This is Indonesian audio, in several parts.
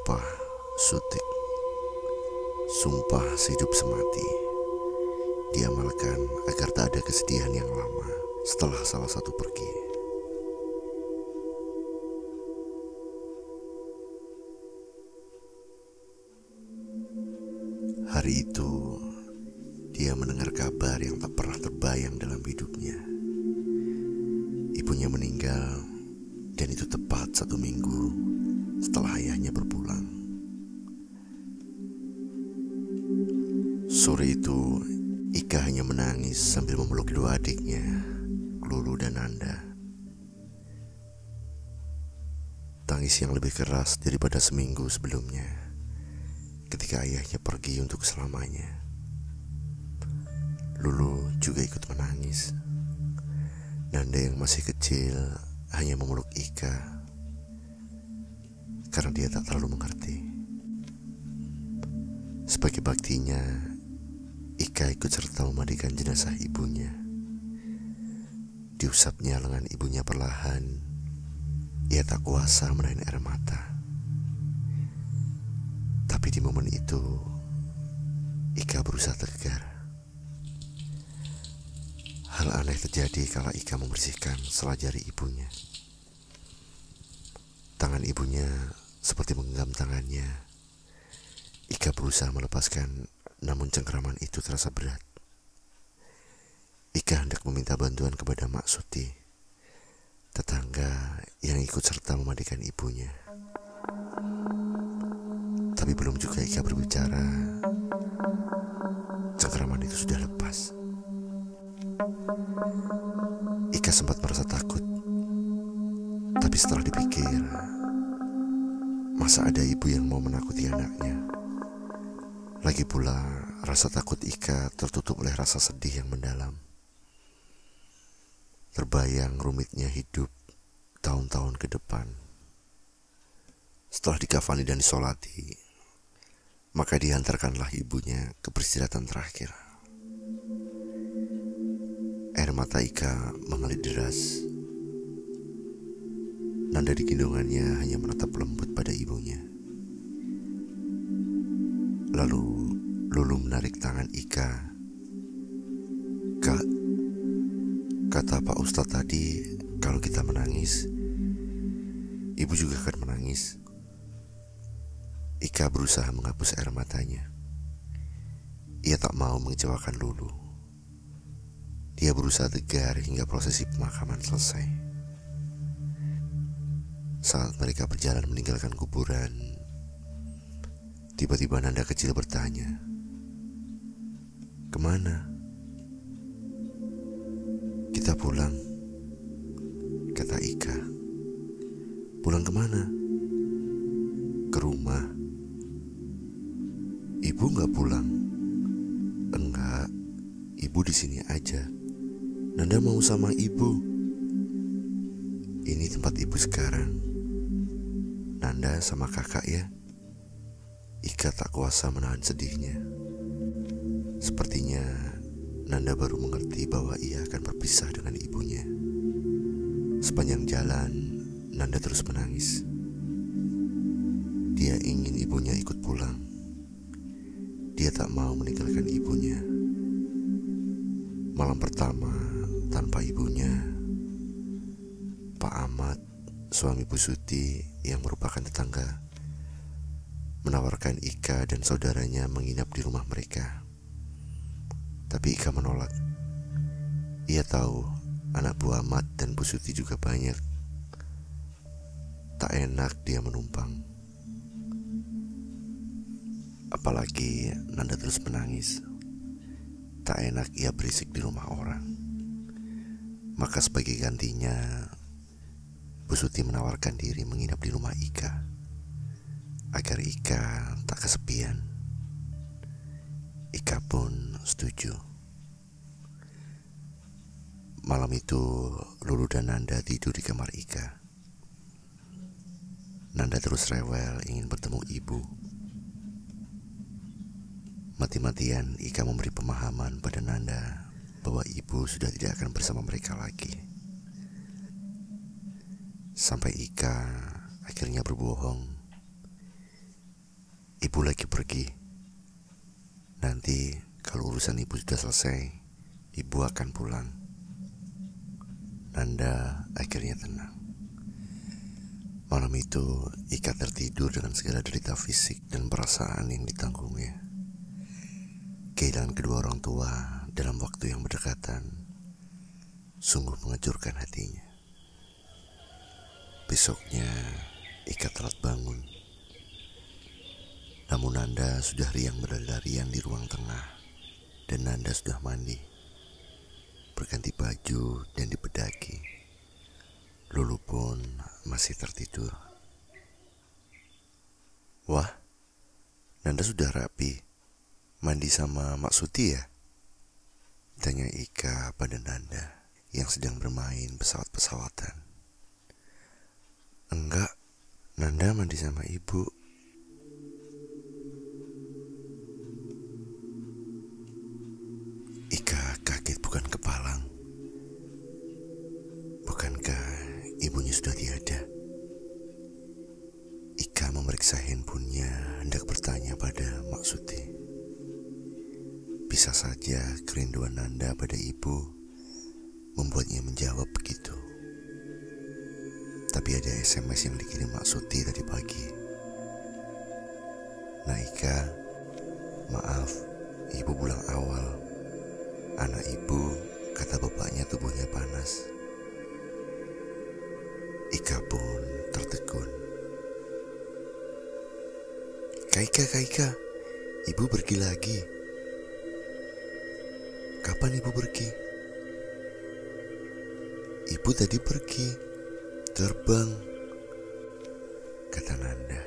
Sumpah Sutik Sumpah sehidup semati. Diamalkan agar tak ada kesedihan yang lama Setelah salah satu pergi Sore itu, Ika hanya menangis sambil memeluk dua adiknya, Lulu dan Nanda. Tangis yang lebih keras daripada seminggu sebelumnya, ketika ayahnya pergi untuk selamanya. Lulu juga ikut menangis. Nanda yang masih kecil hanya memeluk Ika karena dia tak terlalu mengerti. Sebagai baktinya, Ika ikut serta memandikan jenazah ibunya. Diusapnya lengan ibunya perlahan, ia tak kuasa menahan air mata. Tapi di momen itu, Ika berusaha tegar. Hal aneh terjadi kala Ika membersihkan selajari ibunya. Tangan ibunya seperti menggenggam tangannya. Ika berusaha melepaskan, namun cengkeraman itu terasa berat. Ika hendak meminta bantuan kepada Mak Suti, tetangga yang ikut serta memandikan ibunya. Tapi belum juga Ika berbicara, cengkeraman itu sudah lepas. Ika sempat merasa takut, tapi setelah dipikir, Masa ada ibu yang mau menakuti anaknya? Lagi pula, rasa takut Ika tertutup oleh rasa sedih yang mendalam. Terbayang rumitnya hidup tahun-tahun ke depan. Setelah dikafani dan disolati, maka diantarkanlah ibunya ke peristirahatan terakhir. Air mata Ika mengalir deras Nanda di gendongannya hanya menatap lembut pada ibunya. Lalu Lulu menarik tangan Ika. Kak, kata Pak Ustadz tadi kalau kita menangis, ibu juga akan menangis. Ika berusaha menghapus air matanya. Ia tak mau mengecewakan Lulu. Dia berusaha tegar hingga prosesi pemakaman selesai. Saat mereka berjalan meninggalkan kuburan, tiba-tiba Nanda kecil bertanya, "Ke mana?" "Kita pulang," kata Ika. "Pulang ke mana?" "Ke rumah." "Ibu nggak pulang?" "Enggak, ibu di sini aja." Nanda mau sama ibu. Ini tempat ibu sekarang. Nanda sama kakak ya. Ika tak kuasa menahan sedihnya. Sepertinya Nanda baru mengerti bahwa ia akan berpisah dengan ibunya. Sepanjang jalan, Nanda terus menangis. Dia ingin ibunya ikut pulang. Dia tak mau meninggalkan ibunya. Malam pertama tanpa ibunya, Pak Ahmad suami Bu Suti yang merupakan tetangga menawarkan Ika dan saudaranya menginap di rumah mereka. Tapi Ika menolak. Ia tahu anak Bu Ahmad dan Bu Suti juga banyak. Tak enak dia menumpang. Apalagi Nanda terus menangis. Tak enak ia berisik di rumah orang. Maka sebagai gantinya Bu Suti menawarkan diri menginap di rumah Ika agar Ika tak kesepian. Ika pun setuju. Malam itu Lulu dan Nanda tidur di kamar Ika. Nanda terus rewel ingin bertemu ibu. Mati-matian Ika memberi pemahaman pada Nanda bahwa ibu sudah tidak akan bersama mereka lagi. Sampai Ika akhirnya berbohong. Ibu lagi pergi. Nanti kalau urusan ibu sudah selesai, ibu akan pulang. Nanda akhirnya tenang. Malam itu, Ika tertidur dengan segala derita fisik dan perasaan yang ditanggungnya. Kehilangan kedua orang tua dalam waktu yang berdekatan sungguh mengejurkan hatinya. Besoknya, Ika telat bangun. Namun Nanda sudah riang berlarian di ruang tengah dan Nanda sudah mandi. Berganti baju dan dipedaki. Lulu pun masih tertidur. Wah, Nanda sudah rapi. Mandi sama Mak Suti ya? Tanya Ika pada Nanda yang sedang bermain pesawat-pesawatan. Enggak, Nanda mandi sama ibu. Memeriksa handphonenya hendak bertanya pada Maksuti. Bisa saja kerinduan Nanda pada ibu membuatnya menjawab begitu. Tapi ada SMS yang dikirim Mak Suti tadi pagi. Naika, maaf, ibu pulang awal. Anak ibu, kata bapaknya tubuhnya panas. Ika pun tertegun. Kaika, Kaika, ibu pergi lagi. Kapan ibu pergi? Ibu tadi pergi. Terbang, kata Nanda.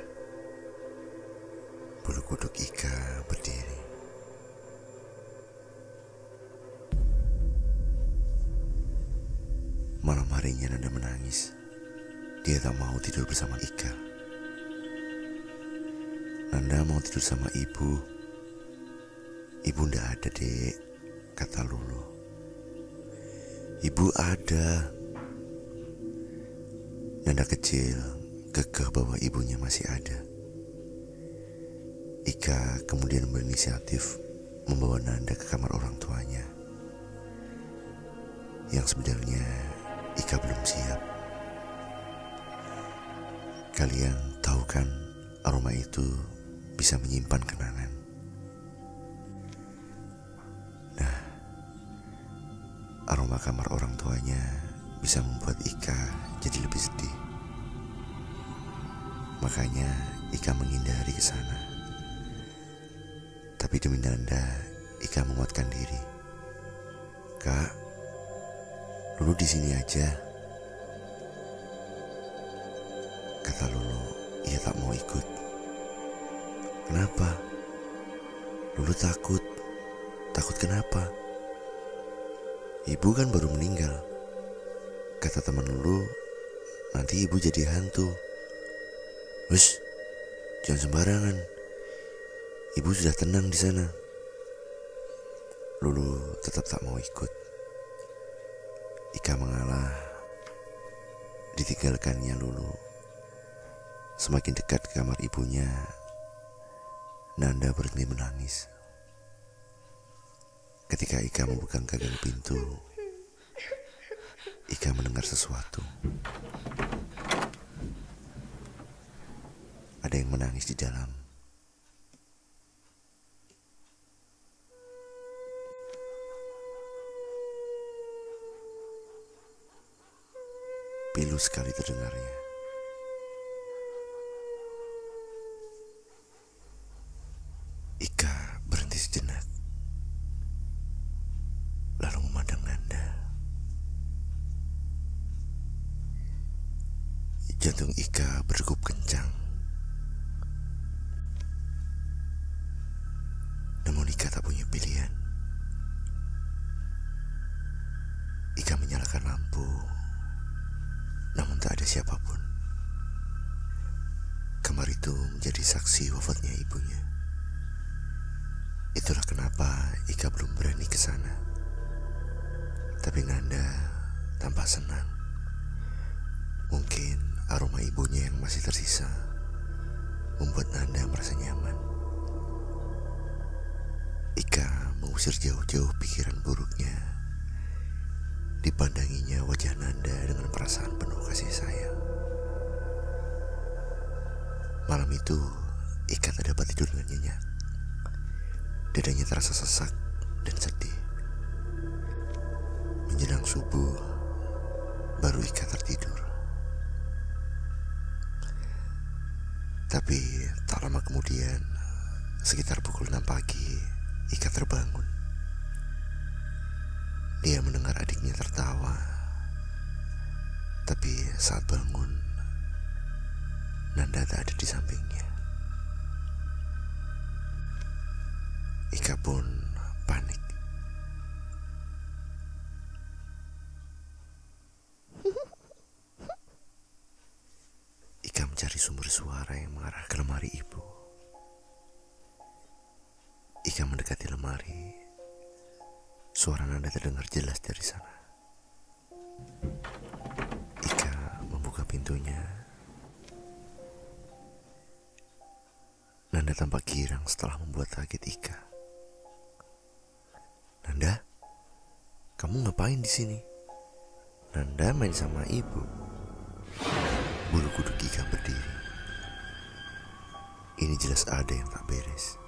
Bulu kuduk Ika berdiri. Malam harinya Nanda menangis. Dia tak mau tidur bersama Ika. Nanda mau tidur sama ibu. Ibu ndak ada, dek, kata Lulu. Ibu ada, Nanda kecil kekeh bahwa ibunya masih ada. Ika kemudian berinisiatif membawa Nanda ke kamar orang tuanya. Yang sebenarnya Ika belum siap. Kalian tahu kan aroma itu bisa menyimpan kenangan. Nah, aroma kamar orang tuanya bisa membuat Ika jadi lebih sedih. Makanya Ika menghindari ke sana. Tapi demi Nanda, Ika menguatkan diri. Kak, Lulu di sini aja. Kata Lulu, ia tak mau ikut. Kenapa? Lulu takut. Takut kenapa? Ibu kan baru meninggal. Kata teman Lulu, Nanti ibu jadi hantu. Wes, jangan sembarangan. Ibu sudah tenang di sana. Lulu tetap tak mau ikut. Ika mengalah. Ditinggalkannya Lulu. Semakin dekat ke kamar ibunya, Nanda berhenti menangis. Ketika Ika membuka gagang pintu, Ika mendengar sesuatu. Ada yang menangis di dalam. Pilu sekali terdengarnya. Ika berdegup kencang. Ika tak punya pilihan. Ika menyalakan lampu, namun tak ada siapa pun. Kamar itu menjadi saksi wafatnya ibunya. Itulah kenapa Ika belum berani ke sana. Tapi Nanda tampak senang. Mungkin aroma ibunya yang masih tersisa membuat Nanda merasa nyaman. Ika mengusir jauh-jauh pikiran buruknya. Dipandanginya wajah Nanda dengan perasaan penuh kasih sayang. Malam itu, Ika tak dapat tidur dengan nyenyak. Dadanya terasa sesak dan sedih. Menjelang subuh, baru Ika tertidur. Tapi tak lama kemudian, sekitar pukul 6 pagi, Ika terbangun. Dia mendengar adiknya tertawa. Tapi saat bangun, Nanda tak ada di sampingnya. Ika pun panik. Mengarah ke lemari ibu. Ika mendekati lemari. Suara nanda terdengar jelas dari sana. Ika membuka pintunya. Nanda tampak girang setelah membuat kaget Ika. Nanda, kamu ngapain di sini? Nanda main sama ibu. Bulu kuduk Ika berdiri. Ini jelas ada yang tak beres.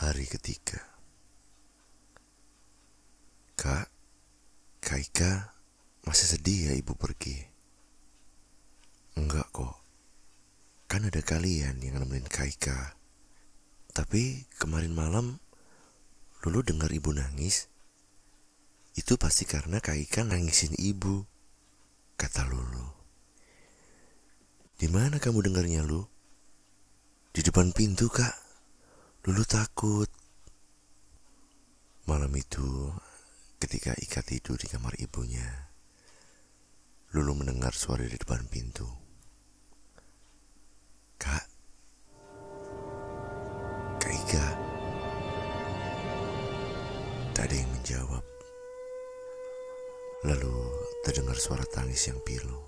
Hari ketiga. Kak, Kak Ika masih sedih ya ibu pergi? Enggak kok. Kan ada kalian yang nemenin Kak Ika. Tapi kemarin malam Lulu dengar ibu nangis. Itu pasti karena Kak Ika nangisin ibu. Kata Lulu. Di mana kamu dengarnya, Lu? Di depan pintu, Kak. Lulu takut. Malam itu, ketika Ika tidur di kamar ibunya, Lulu mendengar suara di depan pintu. Suara tangis yang pilu.